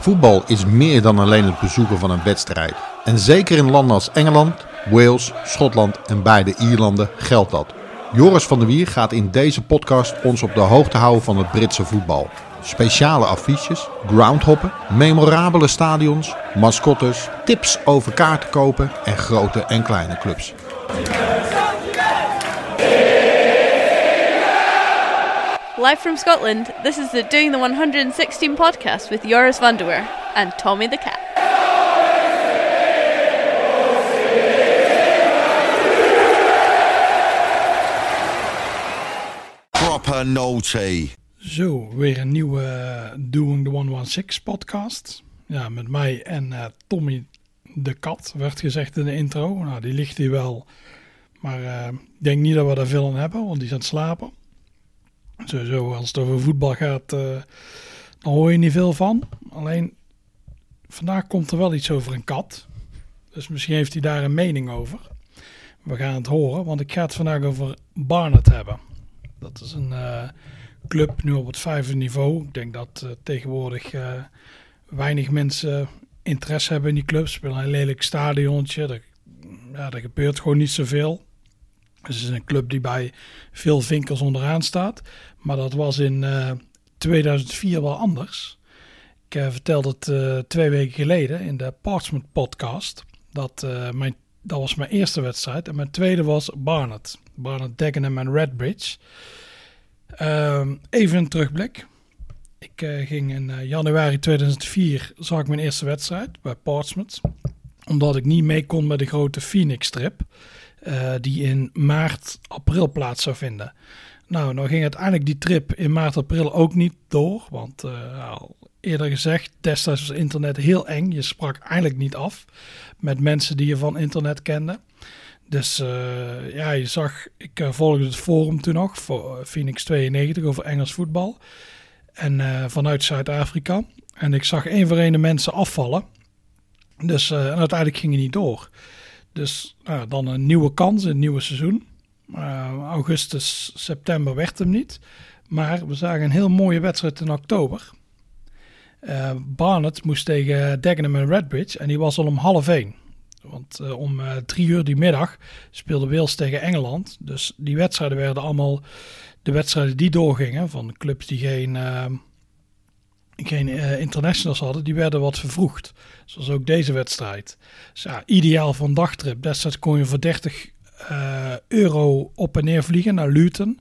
Voetbal is meer dan alleen het bezoeken van een wedstrijd. En zeker in landen als Engeland, Wales, Schotland en beide Ierlanden geldt dat. Joris van der Wier gaat in deze podcast ons op de hoogte houden van het Britse voetbal. Speciale affiches, groundhoppen, memorabele stadions, mascottes, tips over kaarten kopen en grote en kleine clubs. Live from Scotland, this is the Doing the 116 podcast with Joris van der Weer and Tommy the Cat. Proper naughty. Zo, weer een nieuwe eh, Doing the 116 podcast. Ja, met mij en eh, Tommy de kat, werd gezegd in de intro. Nou, die ligt hier wel. Maar eh, ik denk niet dat we daar veel aan hebben, want die is aan het slapen. Sowieso, als het over voetbal gaat, eh, dan hoor je niet veel van. Alleen, vandaag komt er wel iets over een kat. Dus misschien heeft hij daar een mening over. We gaan het horen, want ik ga het vandaag over Barnet hebben. Dat is een eh, club nu op het vijfde niveau. Ik denk dat eh, tegenwoordig eh, weinig mensen interesse hebben in die club. Ze spelen een lelijk stadiontje. Ja, er gebeurt gewoon niet zoveel. Dus het is een club die bij veel vinkels onderaan staat. Maar dat was in eh, 2004 wel anders. Ik eh, vertelde het eh, twee weken geleden in de Portsmouth podcast. Dat, eh, mijn, dat was mijn eerste wedstrijd. En mijn tweede was Barnet. Barnet, Dagenham en Redbridge. Ehm, even een terugblik. Ik eh, ging in eh, januari 2004, zag ik mijn eerste wedstrijd bij Portsmouth. Omdat ik niet mee kon met de grote Phoenix-trip. Eh, die in maart, april plaats zou vinden. Nou, nou ging uiteindelijk die trip in maart, april ook niet door. Want eh, al eerder gezegd, destijds was internet heel eng. Je sprak eigenlijk niet af met mensen die je van internet kende. Dus eh, ja, je zag, ik volgde het forum toen nog voor Phoenix 92 over Engels voetbal. En vanuit Zuid-Afrika. En ik zag één voor één de mensen afvallen. Dus en uiteindelijk ging het niet door. Dus nou, dan een nieuwe kans het nieuwe seizoen. Uh, augustus, september werd hem niet. Maar we zagen een heel mooie wedstrijd in oktober. Uh, Barnet moest tegen Dagenham en Redbridge en die was al om half één. Want uh, om drie uur die middag speelde Wales tegen Engeland. Dus die wedstrijden werden allemaal de wedstrijden die doorgingen van clubs die geen, geen uh, internationals hadden, die werden wat vervroegd. Zoals ook deze wedstrijd. Dus ja, ideaal voor een dagtrip. Destijds kon je voor 30 uh, euro op en neer vliegen naar Luton.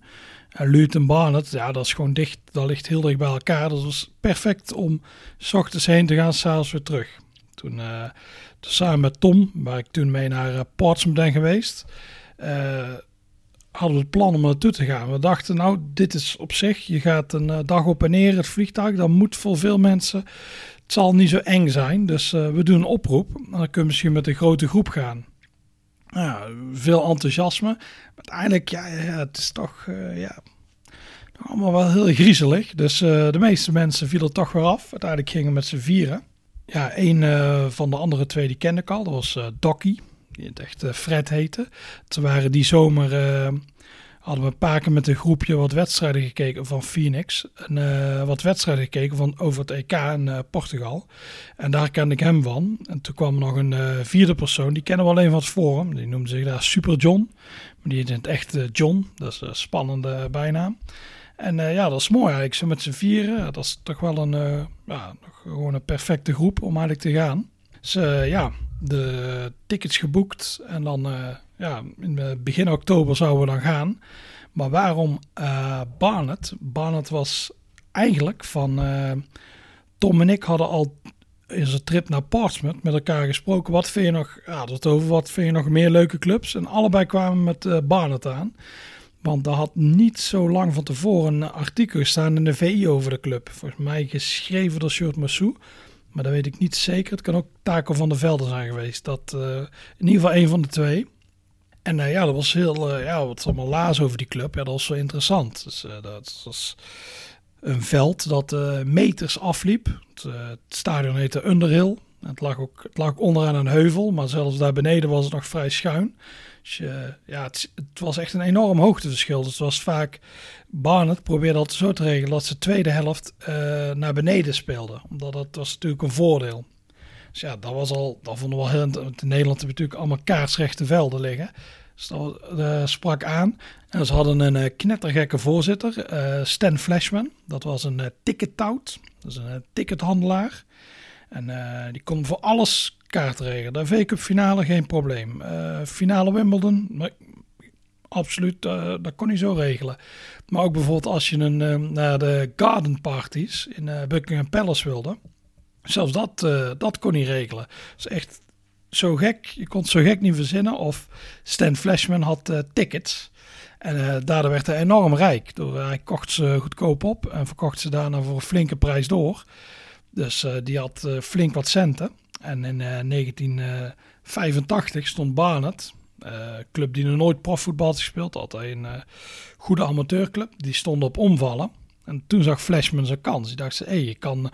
En Luton Barnet, ja, dat is gewoon dicht. Dat ligt heel dicht bij elkaar. Dat was perfect om s ochtends heen te gaan, s'avonds weer terug. Toen, toen samen met Tom, waar ik toen mee naar Portsmouth ben geweest, hadden we het plan om naartoe te gaan. We dachten, nou, dit is op zich, je gaat een uh, dag op en neer het vliegtuig. Dat moet voor veel mensen, het zal niet zo eng zijn. Dus uh, we doen een oproep. Dan kun je misschien met een grote groep gaan. Nou, veel enthousiasme. Maar uiteindelijk, ja, ja het is toch, uh, ja, allemaal wel heel griezelig. Dus de meeste mensen vielen toch weer af. Uiteindelijk gingen we met z'n vieren. Ja, een van de andere twee die kende ik al. Dat was Dokkie. Die het echt uh, Fred heette. Toen waren die zomer... hadden we een paar keer met een groepje wat wedstrijden gekeken van Phoenix. En wat wedstrijden gekeken van over het EK in Portugal. En daar kende ik hem van. En toen kwam er nog een vierde persoon. Die kennen we alleen van het forum. Die noemde zich daar Super John. Maar die heet in het echt John. Dat is een spannende bijnaam. En ja, dat is mooi eigenlijk. Zo met z'n vieren. Dat is toch wel een, ja, gewoon een perfecte groep om eigenlijk te gaan. Uh, ja, de tickets geboekt. En dan, ja, in begin oktober zouden we dan gaan. Maar waarom Barnet? Barnet was eigenlijk van... Tom en ik hadden al in zijn trip naar Portsmouth met elkaar gesproken. Wat vind je nog... Ja, over wat vind je nog meer leuke clubs? En allebei kwamen met Barnet aan. Want er had niet zo lang van tevoren een artikel gestaan in de VI over de club. Volgens mij geschreven door Sjoerd Massou. Maar dat weet ik niet zeker. Het kan ook Taco van der Velde zijn geweest. Dat uh, in ieder geval een van de twee. En uh, ja, dat was heel... Uh, ja, wat allemaal laas over die club. Ja, dat was zo interessant. Dus dat was een veld dat meters afliep. Het, het, stadion heette Underhill. Het lag, ook, het lag onderaan een heuvel. Maar zelfs daar beneden was het nog vrij schuin. Dus, je- ja, het, het was echt een enorm hoogteverschil. Dus het was vaak... Barnet probeerde altijd zo te regelen dat ze de tweede helft eh, naar beneden speelden. Omdat dat was natuurlijk een voordeel. Dus ja, dat was al... Dat vonden we wel heel... In Nederland hebben natuurlijk allemaal kaarsrechte velden liggen. Dus dat eh, sprak aan. En ze hadden een eh, knettergekke voorzitter, eh, Stan Flashman. Dat was een eh dat is een eh, tickethandelaar. En eh, die kon voor alles kaart regelen. De V-Cup finale geen probleem. Eh, finale Wimbledon, nee, absoluut, eh, dat kon hij zo regelen. Maar ook bijvoorbeeld als je een, naar de garden parties in Buckingham Palace wilde. Zelfs dat, dat kon hij regelen. Is echt zo gek. Je kon het zo gek niet verzinnen. Of Stan Flashman had tickets. En daardoor werd hij enorm rijk. Door, hij kocht ze goedkoop op en verkocht ze daarna voor een flinke prijs door. Dus eh, die had eh, flink wat centen. En in eh, 1985 stond Barnet, eh club die nog nooit profvoetbal had gespeeld, altijd een eh, goede amateurclub, die stond op omvallen. En toen zag Flashman zijn kans. Die dacht, hé, hey, je kan...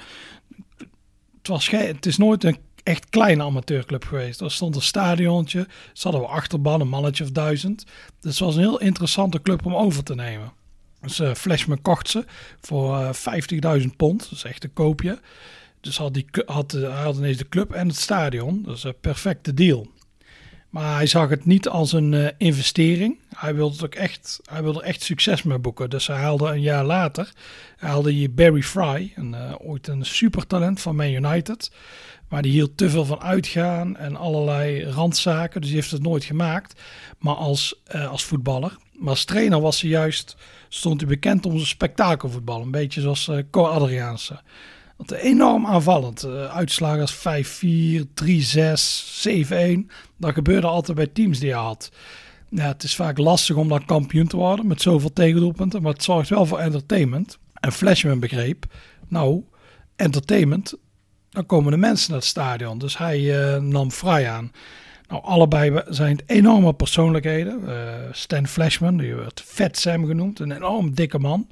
Het, was het is nooit een echt kleine amateurclub geweest. Er stond een stadiontje, ze hadden we achterban, een mannetje of duizend. Dus het was een heel interessante club om over te nemen. Dus eh, Flashman kocht ze voor eh 50.000 pond, dat is echt een koopje. Dus had die, had, eh, hij had ineens de club en het stadion, dus een perfecte deal. Maar hij zag het niet als een eh, investering. Hij wilde, ook echt, hij wilde echt succes mee boeken. Dus hij haalde een jaar later haalde je Barry Fry, een, eh, ooit een supertalent van Man United. Maar die hield te veel van uitgaan en allerlei randzaken. Dus die heeft het nooit gemaakt. Maar als, eh, als voetballer. Maar als trainer was hij juist, stond hij bekend om zijn spektakelvoetbal. Een beetje zoals eh Cor Adriaanse. Dat enorm aanvallend. Eh, uitslagen als 5-4, 3-6, 7-1. Dat gebeurde altijd bij teams die hij had. Het is vaak lastig om dan kampioen te worden met zoveel tegendoelpunten. Maar het zorgt wel voor entertainment. En Flashman begreep, nou, entertainment, dan komen de mensen naar het stadion. Dus hij eh, nam vrij aan. Nou, allebei zijn het enorme persoonlijkheden. Eh, Stan Flashman, die werd Fat Sam genoemd, een enorm dikke man.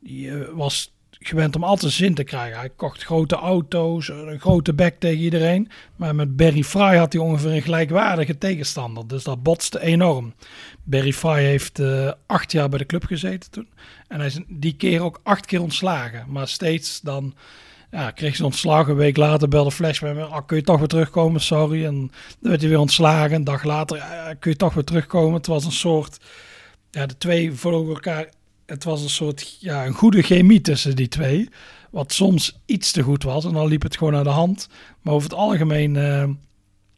Die eh, was gewend om altijd zin te krijgen. Hij kocht grote auto's, een grote bek tegen iedereen. Maar met Barry Fry had hij ongeveer een gelijkwaardige tegenstander. Dus dat botste enorm. Barry Fry heeft eh, acht jaar bij de club gezeten toen. En hij is die keer ook acht keer ontslagen. Maar steeds dan ja, kreeg ze ontslagen. Een week later belde Flash bij me. Ah, kun je toch weer terugkomen? Sorry. En dan werd hij weer ontslagen. Een dag later "Ah, kun je toch weer terugkomen. Het was een soort... Ja, de twee volgen elkaar. Het was een soort ja, een goede chemie tussen die twee. Wat soms iets te goed was. En dan liep het gewoon naar de hand. Maar over het algemeen eh,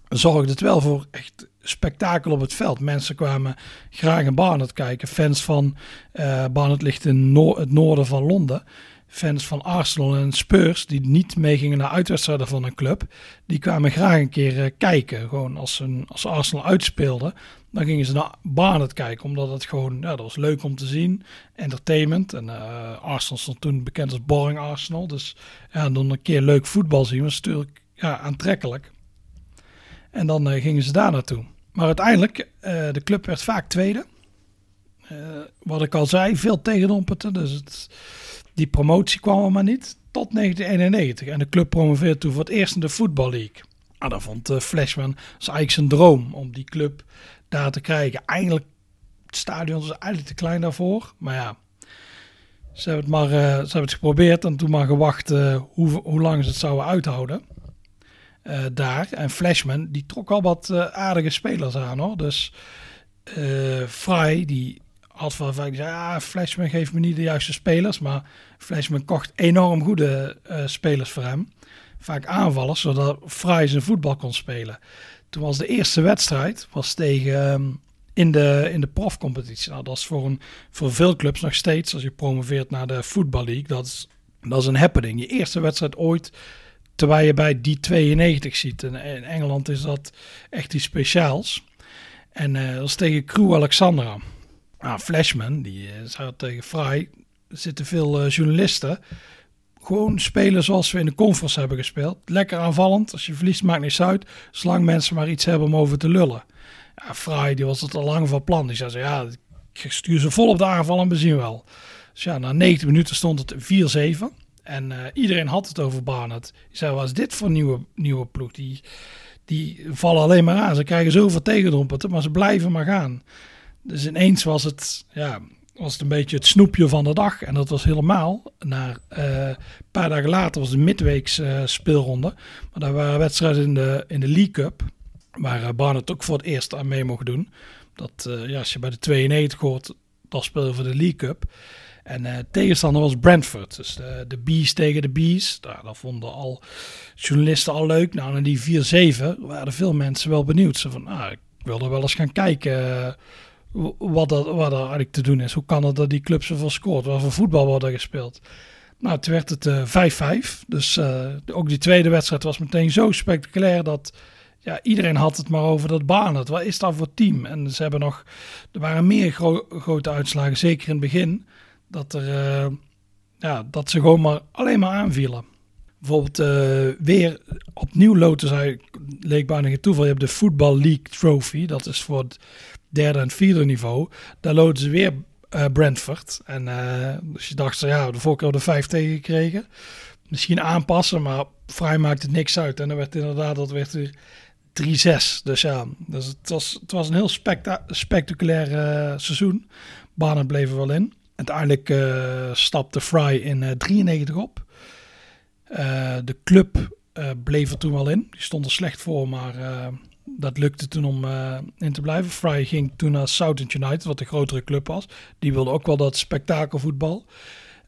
zorgde het wel voor echt spektakel op het veld. Mensen kwamen graag in Barnet kijken. Fans van eh Barnet ligt in het noorden van Londen. Fans van Arsenal en Spurs die niet meegingen naar uitwedstrijden van een club, die kwamen graag een keer eh, kijken. Gewoon als, een, als Arsenal uitspeelde, dan gingen ze naar Barnet kijken, omdat het gewoon, ja, dat was leuk om te zien. Entertainment. En eh, Arsenal stond toen bekend als Boring Arsenal. Dus ja, dan een keer leuk voetbal zien was natuurlijk ja, aantrekkelijk. En dan eh, gingen ze daar naartoe. Maar uiteindelijk, de club werd vaak tweede. Wat ik al zei, veel tegendoelpunten. Dus het, die promotie kwam er maar niet. Tot 1991. En de club promoveerde toen voor het eerst in de Football League. Nou, dat vond uh, Flashman is eigenlijk zijn droom om die club daar te krijgen. Eigenlijk, het stadion was eigenlijk te klein daarvoor. Maar ja, ze hebben het maar uh, ze hebben het geprobeerd en toen maar gewacht uh, hoe, hoe lang ze het zouden uithouden. Uh, daar. En Flashman, die trok al wat aardige spelers aan hoor. Dus Fry, die had vaak ja, Flashman geeft me niet de juiste spelers. Maar Flashman kocht enorm goede uh, spelers voor hem. Vaak aanvallers, zodat Fry zijn voetbal kon spelen. Toen was de eerste wedstrijd was tegen um, in de, in de profcompetitie. Nou, dat is voor, een, voor veel clubs nog steeds, als je promoveert naar de Football League, dat is, dat is een happening. Je eerste wedstrijd ooit terwijl je bij die 92 ziet. En in Engeland is dat echt iets speciaals. En uh, dat is tegen Crew Alexandra. Nou, Flashman, die uh, zei tegen Fry, zitten veel uh, journalisten. Gewoon spelen zoals we in de conference hebben gespeeld. Lekker aanvallend. Als je verliest, maakt niks uit. Zolang mensen maar iets hebben om over te lullen. Ja, Fry, die was het al lang van plan. Die zei ja, ik stuur ze vol op de aanval en we zien wel. Dus ja, na 90 minuten stond het 4-7. En uh, iedereen had het over Barnet. Die zei, wat is dit voor nieuwe, nieuwe ploeg? Die, die vallen alleen maar aan. Ze krijgen zoveel tegendoelpunten, maar ze blijven maar gaan. Dus ineens was het, ja, was het een beetje het snoepje van de dag. En dat was helemaal. Naar, eh, een paar dagen later was de midweeks uh, speelronde. Maar daar waren wedstrijden in de, in de League Cup. Waar uh, Barnet ook voor het eerst aan mee mocht doen. Dat, ja, als je bij de 92 hoort, dan speel je voor de League Cup. En tegenstander was Brentford. Dus de, de Bees tegen de Bees. Nou, dat vonden al journalisten al leuk. Nou, en die 4-7 waren veel mensen wel benieuwd. Ze van, ah, ik wil er wel eens gaan kijken wat, dat, wat er eigenlijk te doen is. Hoe kan het dat die club zoveel scoort? Wat voor voetbal wordt er gespeeld? Nou, toen werd het 5-5. Uh, dus uh, ook die tweede wedstrijd was meteen zo spectaculair dat ja, iedereen had het maar over dat banen. Wat is dat voor team? En ze hebben nog, er waren meer gro grote uitslagen, zeker in het begin, dat, er, uh, ja, dat ze gewoon maar alleen maar aanvielen. Bijvoorbeeld weer opnieuw loten, leek bijna geen toeval. Je hebt de Football League Trophy. Dat is voor het derde en vierde niveau. Daar loten ze weer uh, Brentford. En uh, dus je dacht, ja, de keer de vijf tegen gekregen. Misschien aanpassen, maar vrij maakt het niks uit. En dan werd inderdaad, dat werd weer 3-6. Dus ja, dus het, was, het was een heel specta spectaculair uh, seizoen. Banen bleven wel in. Uiteindelijk stapte Fry in uh, 93 op. de club bleef er toen wel in. Die stond er slecht voor, maar dat lukte toen om uh, in te blijven. Fry ging toen naar Southend United, wat de grotere club was. Die wilde ook wel dat spektakelvoetbal.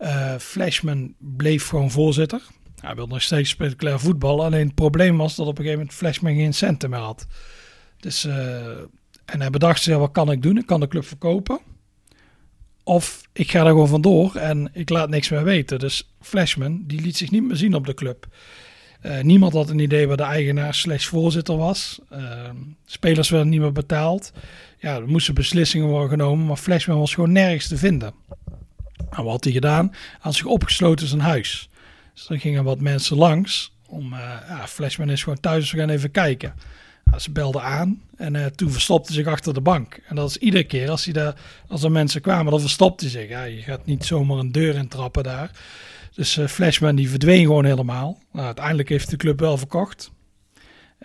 Uh, Flashman bleef gewoon voorzitter. Hij wilde nog steeds spectaculair voetbal. Alleen het probleem was dat op een gegeven moment Flashman geen centen meer had. Dus, uh, en hij bedacht zich, wat kan ik doen? Ik kan de club verkopen. Of ik ga er gewoon vandoor en ik laat niks meer weten. Dus Flashman, die liet zich niet meer zien op de club. Uh, niemand had een idee waar de eigenaar slash voorzitter was. Uh, spelers werden niet meer betaald. Ja, er moesten beslissingen worden genomen, maar Flashman was gewoon nergens te vinden. En wat had hij gedaan? Hij had zich opgesloten in zijn huis. Dus er gingen wat mensen langs om, uh, ja, Flashman is gewoon thuis, we gaan even kijken. Nou, ze belden aan en toen verstopte zich achter de bank. En dat is iedere keer als, hij als er mensen kwamen, dan verstopte hij zich. Ja, je gaat niet zomaar een deur intrappen daar. Dus uh, Flashman die verdween gewoon helemaal. Nou, uiteindelijk heeft de club wel verkocht.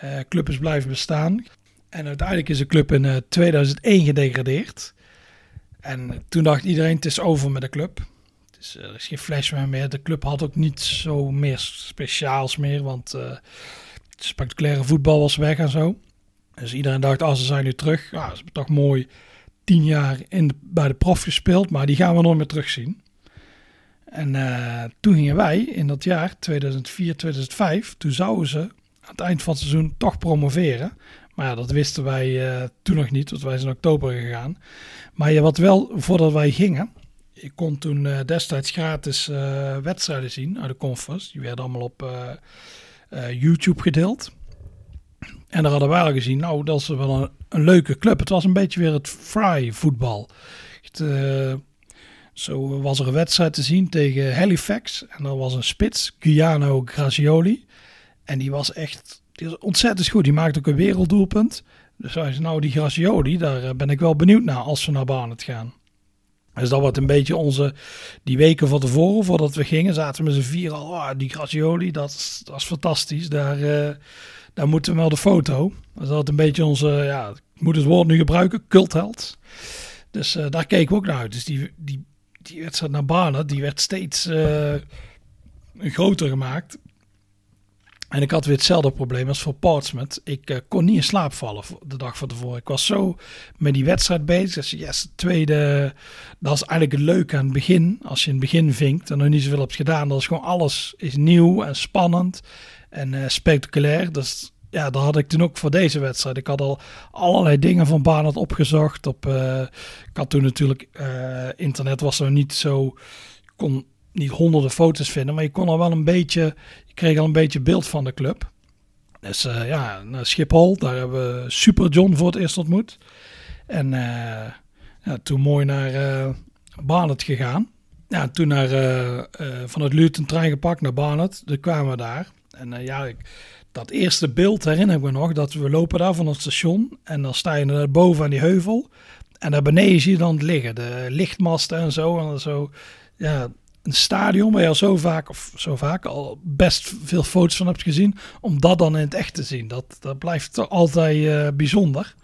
Uh, club is blijven bestaan. En uiteindelijk is de club in uh, 2001 gedegradeerd. En toen dacht iedereen, het is over met de club. Dus er is geen Flashman meer. De club had ook niet zo meer speciaals meer, want het spectaculaire voetbal was weg en zo. Dus iedereen dacht, als oh, ze zijn nu terug. Ja, ze hebben toch mooi tien jaar in bij de prof gespeeld, maar die gaan we nooit meer terugzien. En uh, toen gingen wij in dat jaar 2004, 2005, toen zouden ze aan het eind van het seizoen toch promoveren. Maar ja, dat wisten wij uh, toen nog niet, want wij zijn in oktober gegaan. Maar ja, wat wel, voordat wij gingen, ik kon toen uh, destijds gratis wedstrijden zien uit de conference. Die werden allemaal op YouTube gedeeld. En daar hadden wij al gezien, nou, dat is wel een, een leuke club. Het was een beetje weer het fry voetbal. Het, zo was er een wedstrijd te zien tegen Halifax. En er was een spits, Giuliano Grazioli. En die was echt die was ontzettend goed. Die maakte ook een werelddoelpunt. Dus hij zei, nou die Grazioli, daar eh, ben ik wel benieuwd naar als we naar Barnet gaan. Dus dat wordt een beetje onze, die weken van tevoren, voordat we gingen, zaten we met z'n vier al, oh, die Grazioli, dat is, dat is fantastisch. Daar, uh, daar moeten we wel de foto. Dus dat is een beetje onze, ja, ik moet het woord nu gebruiken, cultheld. Dus uh, daar keken we ook naar uit. Dus die, die die wedstrijd naar Barnet, die werd steeds uh, groter gemaakt. En ik had weer hetzelfde probleem als voor Portsmouth. Ik uh, kon niet in slaap vallen de dag van tevoren. Ik was zo met die wedstrijd bezig. Dus yes, tweede, dat is eigenlijk het leuke aan het begin. Als je in het begin vinkt en nog niet zoveel hebt gedaan. Dat is gewoon alles is nieuw en spannend en uh, spectaculair. Dus ja, dat had ik toen ook voor deze wedstrijd. Ik had al allerlei dingen van Barnard opgezocht. Op, uh, ik had toen natuurlijk, uh, internet was er niet zo, kon niet honderden foto's vinden, maar je kon al wel een beetje, je kreeg al een beetje beeld van de club. Dus uh, ja, naar Schiphol, daar hebben we Super John voor het eerst ontmoet. En ja, toen mooi naar uh, Barnet gegaan. Ja, toen naar, vanuit Luton trein gepakt naar Barnet. Toen kwamen we daar. En ja, ik, dat eerste beeld herinner ik me nog, dat we lopen daar van het station en dan sta je er boven aan die heuvel en daar beneden zie je dan liggen, de lichtmasten en zo en zo. Ja, een stadion waar je al zo vaak, of zo vaak, al best veel foto's van hebt gezien, om dat dan in het echt te zien. Dat, dat blijft altijd eh, bijzonder.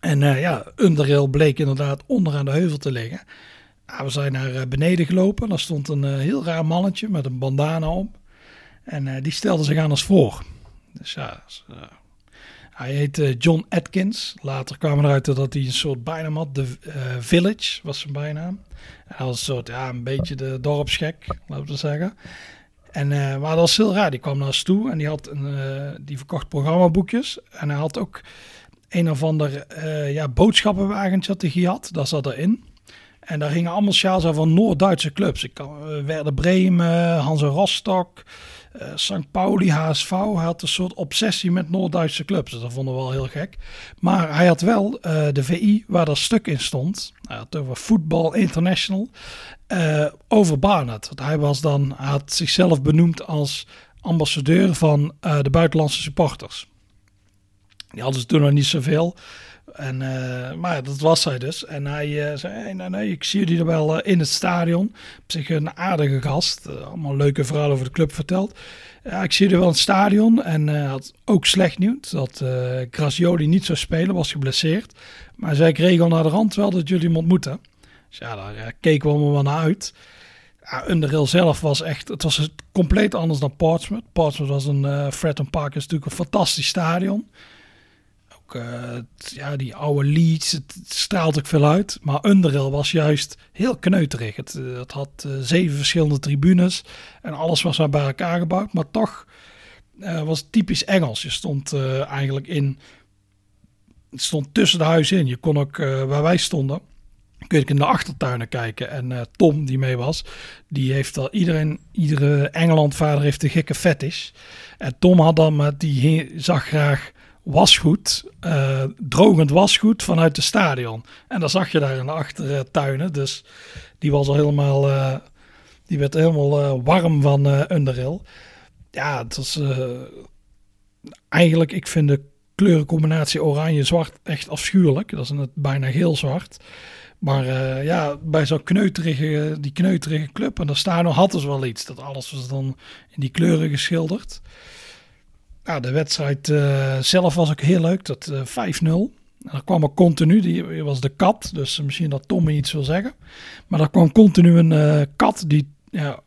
En uh, ja, Underrail bleek inderdaad onderaan de heuvel te liggen. we zijn naar beneden gelopen. Daar stond een heel raar mannetje met een bandana op. En die stelde zich aan als voor. Dus ja, hij heette John Atkins. Later kwam eruit dat hij een soort bijnaam had. The Village was zijn bijnaam. Hij was een soort, ja, een beetje de dorpsgek, laten we zeggen. En, maar dat was heel raar. Die kwam naar ons toe en die, had een, die verkocht programmaboekjes. En hij had ook een of ander ja, boodschappenwagentje had hij gehad. Dat zat erin. En daar hingen allemaal sjaals van Noord-Duitse clubs. Ik kan, Werder Bremen, Hansa Rostock, uh, St. Pauli, HSV had een soort obsessie met Noord-Duitse clubs. Dat vonden we wel heel gek. Maar hij had wel uh, de VI waar dat stuk in stond. Hij had over Football International. Uh, over Barnett. Hij, was dan, hij had zichzelf benoemd als ambassadeur van de buitenlandse supporters. Die hadden ze toen nog niet zoveel. En, uh, maar dat was hij dus. En hij uh, zei, nee, ik zie jullie er wel uh, in het stadion. Op zich een aardige gast. allemaal leuke verhalen over de club verteld. Ja, ik zie jullie wel in het stadion. En had ook slecht nieuws dat Grazioli niet zou spelen, was geblesseerd. Maar zei, ik regel naar de rand wel dat jullie hem ontmoeten. Dus ja, daar keken we allemaal naar uit. Ja, Underhill zelf was echt, het was compleet anders dan Portsmouth. Portsmouth was een, Fratton Park is natuurlijk een fantastisch stadion. Uh, ja, die oude Leeds, het, straalt ook veel uit. Maar Underhill was juist heel kneuterig. Het, eh, het had uh, zeven verschillende tribunes en alles was bij elkaar gebouwd. Maar toch was het typisch Engels. Je stond eigenlijk in, het stond tussen de huizen in. Je kon ook, waar wij stonden, kun je in de achtertuinen kijken. En Tom, die mee was, die heeft al iedereen, iedere Engelandvader heeft een gekke fetish. En Tom had dan, die zag graag wasgoed, uh, drogend wasgoed vanuit de stadion. En dat zag je daar in de achtertuinen. Dus die was al helemaal, uh, die werd helemaal uh, warm van uh, Underhill. Ja, het was eigenlijk, ik vind de kleurencombinatie oranje-zwart echt afschuwelijk. Dat is het bijna geel-zwart. Maar ja, bij zo'n kneuterige, die kneuterige club en daar staan hadden ze wel iets. Dat alles was dan in die kleuren geschilderd. Ja, de wedstrijd uh, zelf was ook heel leuk. Dat uh, 5-0. Er kwam ook continu, die was de kat. Dus misschien dat Tommy iets wil zeggen. Maar er kwam continu een uh, kat, die ja,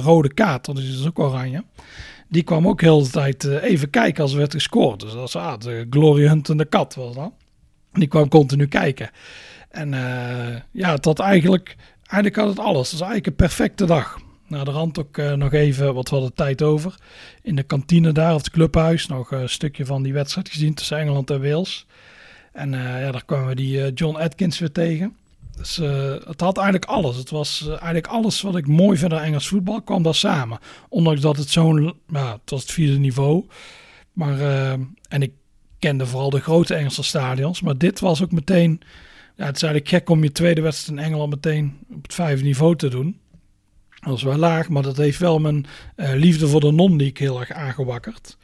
rode kaart, dat is dus ook oranje. Die kwam ook heel de tijd eh, even kijken als er werd gescoord. Dus dat was ah, de Glory Huntende kat was dat. Die kwam continu kijken. En ja, het eigenlijk, eigenlijk had het alles. Het was eigenlijk een perfecte dag naar de rand ook uh, nog even, wat we hadden tijd over. In de kantine daar, of het clubhuis, nog een stukje van die wedstrijd gezien tussen Engeland en Wales. En uh, ja, daar kwamen we die John Atkins weer tegen. Dus het had eigenlijk alles. Het was eigenlijk alles wat ik mooi vind aan Engels voetbal, kwam daar samen. Ondanks dat het zo'n, ja, het was het vierde niveau. Maar, en ik kende vooral de grote Engelse stadions. Maar dit was ook meteen, ja, het is eigenlijk gek om je tweede wedstrijd in Engeland meteen op het vijfde niveau te doen. Dat is wel laag, maar dat heeft wel mijn uh, liefde voor de non-league heel erg aangewakkerd.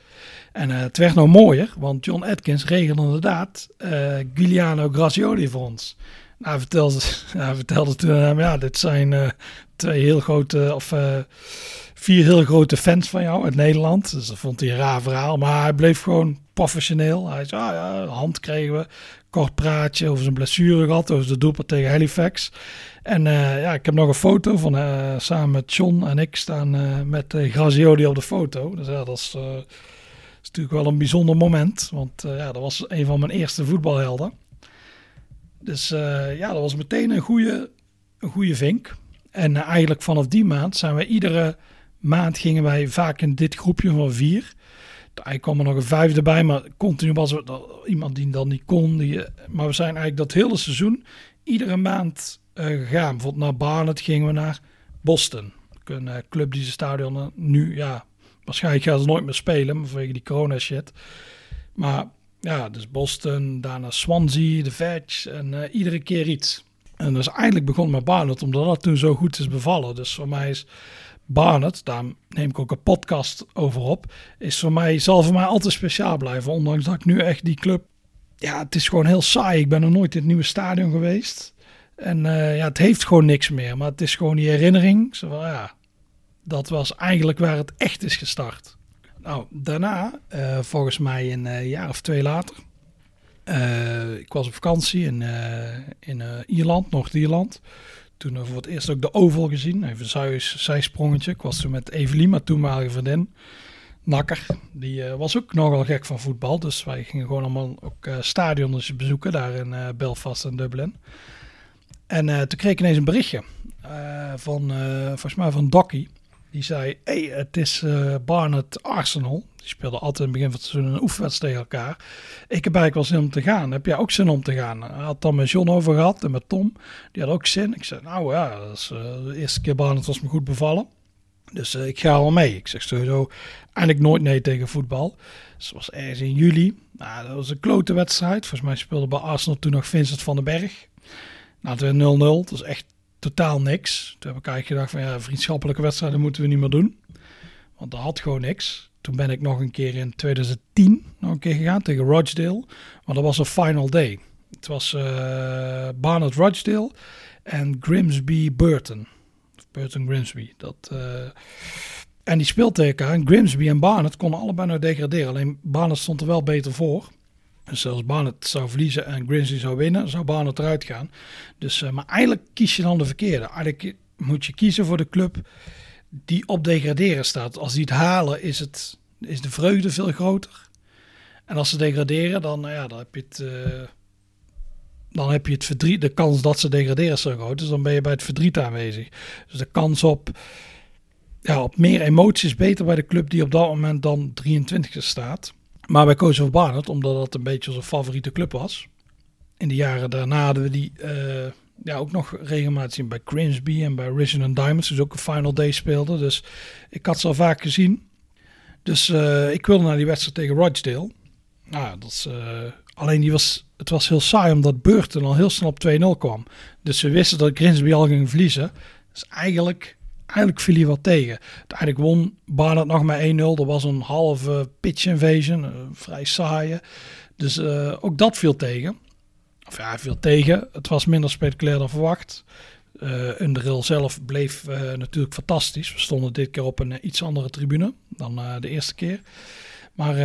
En uh, het werd nou mooier, want John Atkins regelde inderdaad uh, Giuliano Grazioli voor ons. Hij vertelde, hij vertelde toen hem, ja, dit zijn twee heel grote, of vier heel grote fans van jou uit Nederland. Dus dat vond hij een raar verhaal, maar hij bleef gewoon professioneel. Hij zei, ah, ja, hand kregen we, kort praatje over zijn blessure gehad, over de doelpunt tegen Halifax. En uh, ja, ik heb nog een foto van uh, samen met John en ik staan uh, met Grazioli op de foto. Dus dat is, is, natuurlijk wel een bijzonder moment. Want ja, dat was een van mijn eerste voetbalhelden. Dus ja, dat was meteen een goede, een goede vink. En eigenlijk vanaf die maand zijn we iedere maand gingen wij vaak in dit groepje van vier. Hij kwam er nog een vijfde bij, maar continu was er iemand die dan niet kon. Die, maar we zijn eigenlijk dat hele seizoen iedere maand gegaan. Bijvoorbeeld naar Barnet gingen we naar Boston. Een uh, club die ze stadion uh, nu, ja, waarschijnlijk gaan ze nooit meer spelen vanwege die corona shit. Maar ja, dus Boston, daarna Swansea, de Veg en iedere keer iets. En dus eigenlijk begon met Barnet, omdat dat toen zo goed is bevallen. Dus voor mij is Barnet, daar neem ik ook een podcast over op, is voor mij, zal voor mij altijd speciaal blijven. Ondanks dat ik nu echt die club, ja, het is gewoon heel saai. Ik ben er nooit in het nieuwe stadion geweest. En eh, ja, het heeft gewoon niks meer. Maar het is gewoon die herinnering. Zo van, ja, dat was eigenlijk waar het echt is gestart. Nou, daarna, eh, volgens mij een uh, jaar of twee later. ik was op vakantie in, Ierland, Noord-Ierland. Toen voor het eerst ook de Oval gezien. Even een zijsprongetje. Ik was toen met Evelien, mijn toenmalige vriendin. Nakker. Die was ook nogal gek van voetbal. Dus wij gingen gewoon allemaal ook stadions bezoeken. Daar in Belfast en Dublin. En toen kreeg ik ineens een berichtje. van, volgens mij van Dokkie. Die zei, hey, het is uh, Barnet Arsenal. Die speelden altijd in het begin van het seizoen een oefenwedstrijd tegen elkaar. Ik heb eigenlijk wel zin om te gaan. Heb jij ook zin om te gaan? Had dan met John over gehad en met Tom. Die had ook zin. Ik zei, nou ja, is, uh, de eerste keer Barnet was me goed bevallen. Dus uh, ik ga wel mee. Ik zeg sowieso eigenlijk nooit nee tegen voetbal. Dus het was ergens in juli. Nou, dat was een klote wedstrijd. Volgens mij speelde bij Arsenal toen nog Vincent van den Berg. Nou, het 0-0. Dat was echt totaal niks. Toen heb ik eigenlijk gedacht van ja, vriendschappelijke wedstrijden moeten we niet meer doen. Want dat had gewoon niks. Toen ben ik nog een keer in 2010 nog een keer gegaan tegen Rochdale. Maar dat was een final day. Het was uh, Barnett Rochdale en Grimsby Burton. Burton Grimsby. Dat, uh, en die speelt tegen elkaar. En Grimsby en Barnett konden allebei nou degraderen. Alleen Barnett stond er wel beter voor. Als Barnett zou verliezen en Grimsby zou winnen, zou Barnett eruit gaan. Dus, uh, maar eigenlijk kies je dan de verkeerde. Eigenlijk moet je kiezen voor de club die op degraderen staat. Als die het halen, is, het, is de vreugde veel groter. En als ze degraderen, dan, ja, dan heb je het. Uh, dan heb je het verdriet. De kans dat ze degraderen is zo groot. Dus dan ben je bij het verdriet aanwezig. Dus de kans op, ja, op meer emoties beter bij de club die op dat moment dan 23e staat. Maar wij kozen voor Barnet omdat dat een beetje onze favoriete club was. In de jaren daarna hadden we die uh, ja, ook nog regelmatig zien bij Grimsby en bij Risen Diamonds. Dus ook een final day speelde. Dus ik had ze al vaak gezien. Dus uh, ik wilde naar die wedstrijd tegen Rochdale. Nou, dat is, uh, alleen die was, het was heel saai omdat Burton al heel snel op 2-0 kwam. Dus ze wisten dat Grimsby al ging verliezen. Dus eigenlijk eigenlijk viel hij wat tegen. Uiteindelijk won Barnett nog maar 1-0. Er was een halve pitch invasion, uh, vrij saaie. Dus uh, ook dat viel tegen. Of ja, viel tegen. Het was minder spectaculair dan verwacht. Uh, Underhill zelf bleef natuurlijk fantastisch. We stonden dit keer op een iets andere tribune dan de eerste keer. Maar,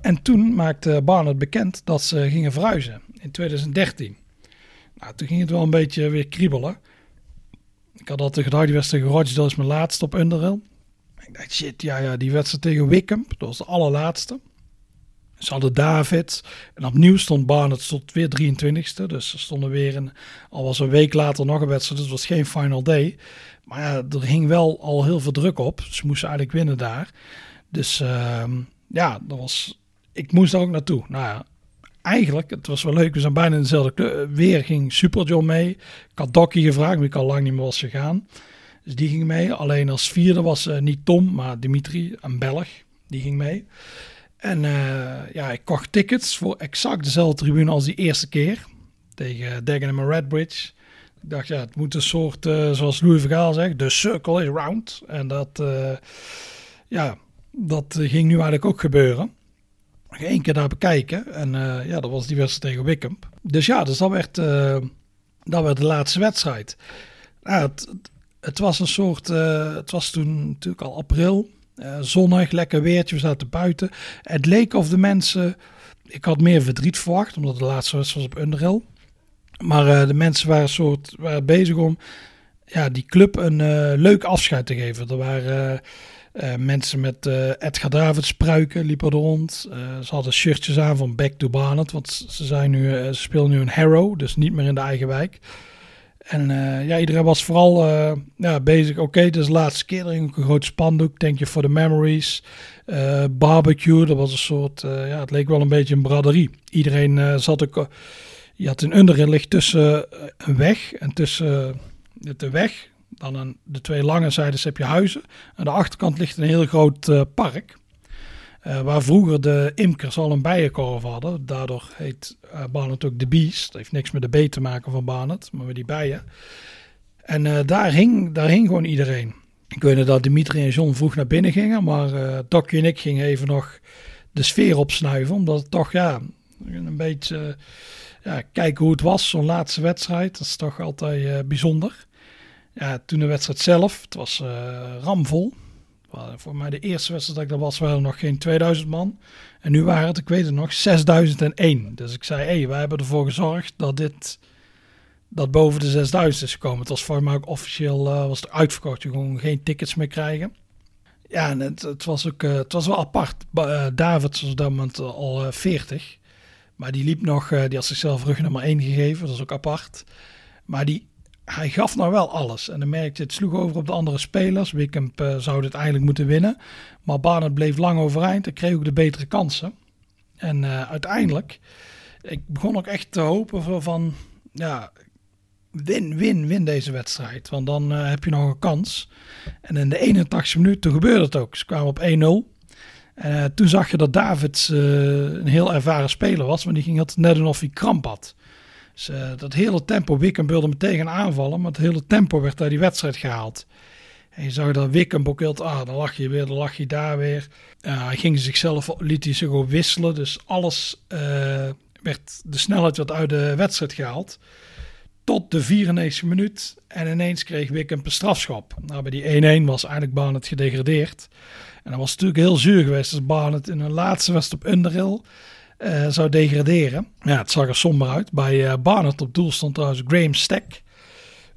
en toen maakte Barnett bekend dat ze gingen verhuizen in 2013. Nou, toen ging het wel een beetje weer kriebelen. Ik had altijd gedacht, die wedstrijd tegen Rochdale is mijn laatste op Underhill. Ik dacht, shit, ja, ja, die wedstrijd tegen Wickham, dat was de allerlaatste. Ze hadden David en opnieuw stond Barnett tot weer 23ste. Dus ze stonden weer in, al was een week later nog een wedstrijd, dus het was geen final day. Maar ja, er hing wel al heel veel druk op. Ze moesten eigenlijk winnen daar. Dus uh, ja, dat was, ik moest daar ook naartoe. Nou ja, eigenlijk, het was wel leuk, we zijn bijna in dezelfde kleur. Weer ging Super John mee. Ik had Dokkie gevraagd, maar ik al lang niet meer was gegaan. Dus die ging mee. Alleen als vierde was uh, niet Tom, maar Dimitri, een Belg. Die ging mee. En uh, ja, ik kocht tickets voor exact dezelfde tribune als die eerste keer. Tegen Dagenham en Redbridge. Ik dacht, ja, het moet een soort, zoals Louis Vergaal zegt, de circle is round. En dat, ja, dat ging nu eigenlijk ook gebeuren één keer daar bekijken. En uh, ja, dat was die wedstrijd tegen Wickham. Dus ja, dus dat werd, uh, dat werd de laatste wedstrijd. Het, het, was een soort, uh, het was toen natuurlijk al april. zonnig, lekker weertje, we zaten buiten. Het leek of de mensen, ik had meer verdriet verwacht, omdat de laatste wedstrijd was op Underhill. Maar de mensen waren, soort, waren bezig om ja, die club een leuk afscheid te geven. Er waren uh, mensen met uh, Edgar Davids spruiken liepen er rond. Uh, ze hadden shirtjes aan van Back to Barnet. Want ze, zijn nu, ze spelen nu een Harrow, dus niet meer in de eigen wijk. En ja, iedereen was vooral ja, bezig. Oké, okay, dit is de laatste keer. Er een groot spandoek. Thank you for the memories. barbecue, dat was een soort... ja, het leek wel een beetje een braderie. Iedereen zat ook... je had een underin tussen een weg en tussen de weg dan aan de twee lange zijdes heb je huizen. Aan de achterkant ligt een heel groot uh, park. Uh, waar vroeger de imkers al een bijenkorf hadden. Daardoor heet uh, Barnet ook de Bees. Dat heeft niks met de B te maken van Barnet, maar met die bijen. En daar, hing, daar hing gewoon iedereen. Ik weet dat Dimitri en John vroeg naar binnen gingen. Maar uh, Dokje en ik gingen even nog de sfeer opsnuiven. Omdat het toch ja, een beetje ja, kijken hoe het was, zo'n laatste wedstrijd. Dat is toch altijd bijzonder. Ja, toen de wedstrijd zelf, het was uh, ramvol. Voor mij de eerste wedstrijd dat ik daar was, waren nog geen 2000 man. En nu waren het, ik weet het nog, 6001. Dus ik zei, hé, hey, wij hebben ervoor gezorgd dat dit dat boven de 6000 is gekomen. Het was voor mij ook officieel uh, was het uitverkocht. Je kon geen tickets meer krijgen. Ja, en het, was ook uh, het was wel apart. David was op dat moment al 40. Maar die liep nog, die had zichzelf rug nummer 1 gegeven. Dat is ook apart. Maar die, hij gaf nou wel alles. En dan merkte het sloeg over op de andere spelers. Wickamp zou dit eigenlijk moeten winnen. Maar Barnett bleef lang overeind en kreeg ook de betere kansen. En uiteindelijk, ik begon ook echt te hopen van, ja, win, win, win deze wedstrijd. Want dan uh, heb je nog een kans. En in de 81 minuut, toen gebeurde het ook. Ze kwamen op 1-0. Uh, toen zag je dat Davids een heel ervaren speler was. Want die ging het net of hij kramp had. Dus dat hele tempo, Wickham wilde meteen aanvallen. Maar het hele tempo werd uit die wedstrijd gehaald. En je zag dat Wickham ook heel... Ah, dan lag je weer, dan lag je daar weer. hij ging zichzelf, liet hij zich wisselen. Dus alles werd... De snelheid werd uit de wedstrijd gehaald tot de 94 minuut. En ineens kreeg Wickham een strafschop. Nou, bij die 1-1 was eigenlijk Barnet gedegradeerd. En dat was natuurlijk heel zuur geweest als Barnet in een laatste wedstrijd op Underhill uh, zou degraderen. Ja, het zag er somber uit. Bij uh, Barnet op doel stond trouwens Graham Stack.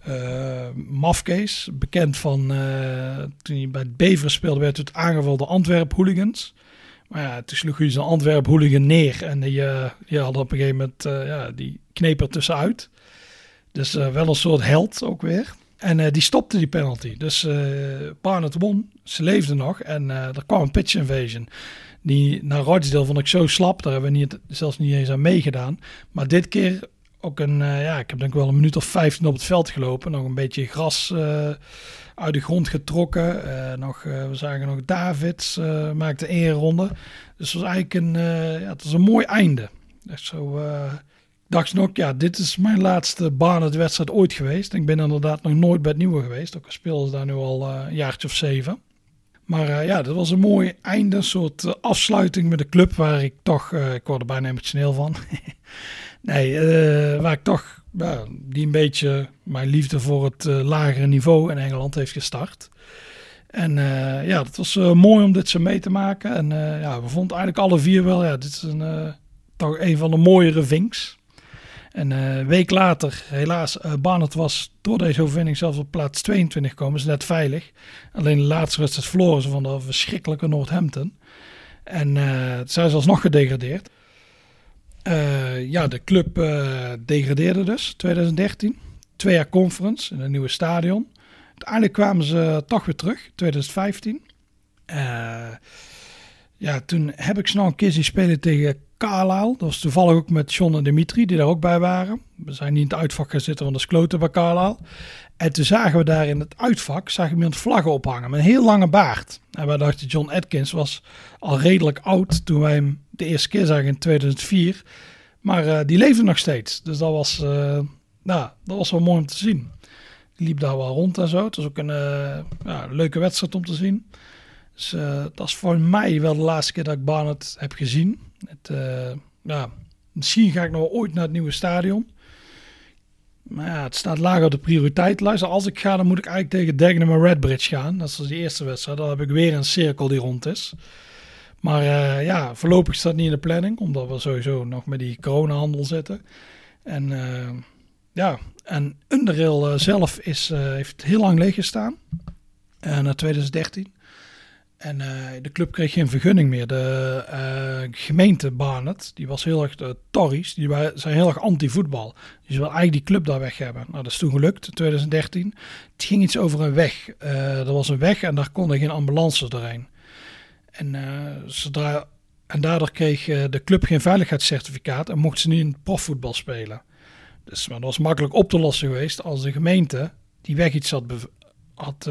Uh, bekend van toen hij bij Beveren speelde, werd het aangevallen door Antwerp hooligans. Maar ja, toen sloeg hij zijn Antwerp hooligan neer. En die, die had op een gegeven moment, ja, die kneep er tussenuit. Dus wel een soort held ook weer. En die stopte die penalty. Dus uh, Barnett won. Ze leefde nog. En er kwam een pitch invasion. Die naar Rochdale vond ik zo slap. Daar hebben we niet, zelfs niet eens aan meegedaan. Maar dit keer ook een... ja, ik heb denk ik wel een minuut of 15 op het veld gelopen. Nog een beetje gras uit de grond getrokken. nog, we zagen nog Davids maakte één ronde. Dus het was eigenlijk een, ja, het was een mooi einde. Echt zo dacht nog, ja, dit is mijn laatste Barnet-wedstrijd ooit geweest. Ik ben inderdaad nog nooit bij het nieuwe geweest. Ook al speelden ze daar nu al een jaartje of zeven. Maar uh, ja, dat was een mooi einde, een soort uh, afsluiting met de club waar ik toch, ik word er bijna emotioneel van. nee, waar ik toch, die een beetje mijn liefde voor het lagere niveau in Engeland heeft gestart. En ja, het was mooi om dit zo mee te maken. En ja, we vonden eigenlijk alle vier wel, ja, dit is een, toch een van de mooiere vinks. En een uh, week later, helaas, uh, Barnett was door deze overwinning zelfs op plaats 22 gekomen. Is net veilig. Alleen de laatste wedstrijd verloren ze van de verschrikkelijke Northampton. En uh, zijn ze alsnog gedegradeerd. Uh, ja, de club degradeerde dus 2013. Twee jaar conference in een nieuwe stadion. Uiteindelijk kwamen ze toch weer terug, 2015. Ja, toen heb ik snel een keer zien spelen tegen Carlisle. Dat was toevallig ook met John en Dimitri, die daar ook bij waren. We zijn niet in het uitvak gaan zitten, want dat is kloten bij Carlisle. En toen zagen we daar in het uitvak, zagen we iemand vlaggen ophangen met een heel lange baard. En wij dachten, John Atkins was al redelijk oud toen wij hem de eerste keer zagen in 2004. Maar uh, die leefde nog steeds. Dus dat was, uh, nou, dat was wel mooi om te zien. Die liep daar wel rond en zo. Het was ook een uh, ja, leuke wedstrijd om te zien. Dus dat is voor mij wel de laatste keer dat ik Barnett heb gezien. Het, uh, ja, misschien ga ik nog ooit naar het nieuwe stadion. Maar ja, het staat lager op de prioriteit. Luister, als ik ga, dan moet ik eigenlijk tegen Dagenham Redbridge gaan. Dat is dus die eerste wedstrijd. Dan heb ik weer een cirkel die rond is. Maar uh, ja, voorlopig staat niet in de planning. Omdat we sowieso nog met die coronahandel zitten. En ja, en Underrail zelf is, heeft heel lang leeg gestaan. na 2013. En uh, de club kreeg geen vergunning meer. De uh, gemeente Barnet, die was heel erg, de Tories, die zijn heel erg anti-voetbal. Dus wil eigenlijk die club daar weg hebben. Nou, dat is toen gelukt in 2013. Het ging iets over een weg. Uh, er was een weg en daar konden geen ambulances doorheen. En, zodra, en daardoor kreeg de club geen veiligheidscertificaat en mocht ze niet in profvoetbal spelen. Dus dat was makkelijk op te lossen geweest als de gemeente die weg iets had, had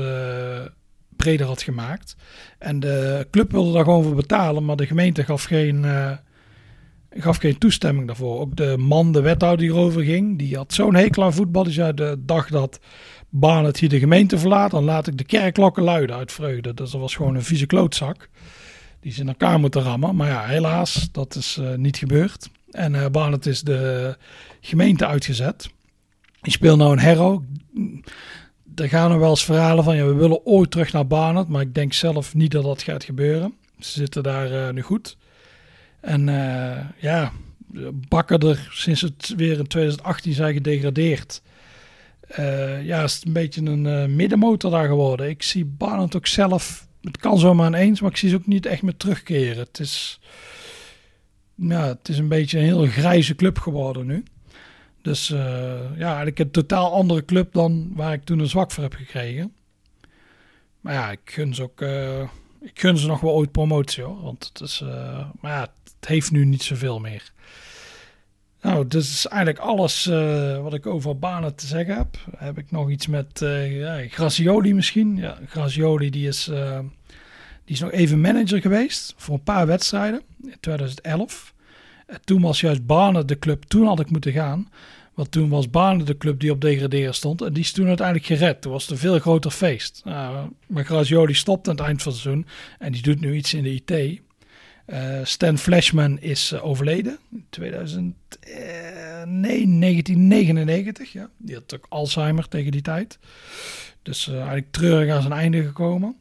breder had gemaakt. En de club wilde daar gewoon voor betalen, maar de gemeente gaf geen, uh, gaf geen toestemming daarvoor. Ook de man, de wethouder die erover ging, die had zo'n hekel aan voetbal. Die zei de dag dat Baan het hier de gemeente verlaat, dan laat ik de kerkklokken luiden uit vreugde. Dus dat was gewoon een vieze klootzak. Die ze in elkaar moeten rammen. Maar ja, helaas, dat is uh, niet gebeurd. En uh, Barnet is de gemeente uitgezet. Die speelt nou een Hero. Er gaan er wel eens verhalen van, ja, we willen ooit terug naar Barnet. Maar ik denk zelf niet dat dat gaat gebeuren. Ze zitten daar nu goed. En ja, bakken er sinds het weer in 2018 zijn gedegradeerd. Uh, ja, is een beetje een middenmotor daar geworden. Ik zie Barnard ook zelf, het kan zomaar ineens, maar ik zie ze ook niet echt meer terugkeren. Het is, ja, het is een beetje een heel grijze club geworden nu. Dus uh, ja, eigenlijk een totaal andere club dan waar ik toen een zwak voor heb gekregen. Maar ja, ik gun ze ook, ik gun ze nog wel ooit promotie hoor. Want het is, maar ja, het heeft nu niet zoveel meer. Nou, dat is eigenlijk alles wat ik over banen te zeggen heb. Heb ik nog iets met ja, Grazioli misschien? Ja, Grazioli die is, die is nog even manager geweest voor een paar wedstrijden in 2011. En toen was juist Banen de club, toen had ik moeten gaan. Want toen was Banen de club die op degraderen stond. En die is toen uiteindelijk gered. Toen was het een veel groter feest. Nou, maar Grazioli stopt aan het eind van het seizoen. En die doet nu iets in de IT. Uh, Stan Flashman is uh, overleden in 2000, uh, nee, 1999. Ja. Die had ook Alzheimer tegen die tijd. Dus uh, eigenlijk treurig aan zijn einde gekomen.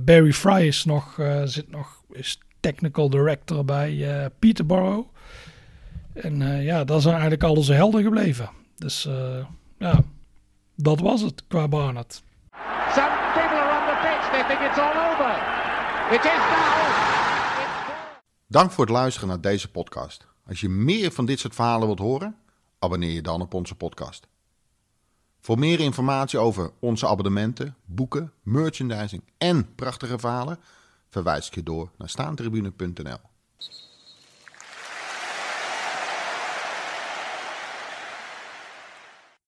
Barry Fry is nog, zit nog, is technical director bij Peterborough. En ja, dat zijn eigenlijk al onze helden gebleven. Dus ja, dat was het qua Barnett. Some people are on the pitch, they think it's all over. It is now. Dank voor het luisteren naar deze podcast. Als je meer van dit soort verhalen wilt horen, abonneer je dan op onze podcast. Voor meer informatie over onze abonnementen, boeken, merchandising en prachtige verhalen, verwijs ik je door naar staantribune.nl.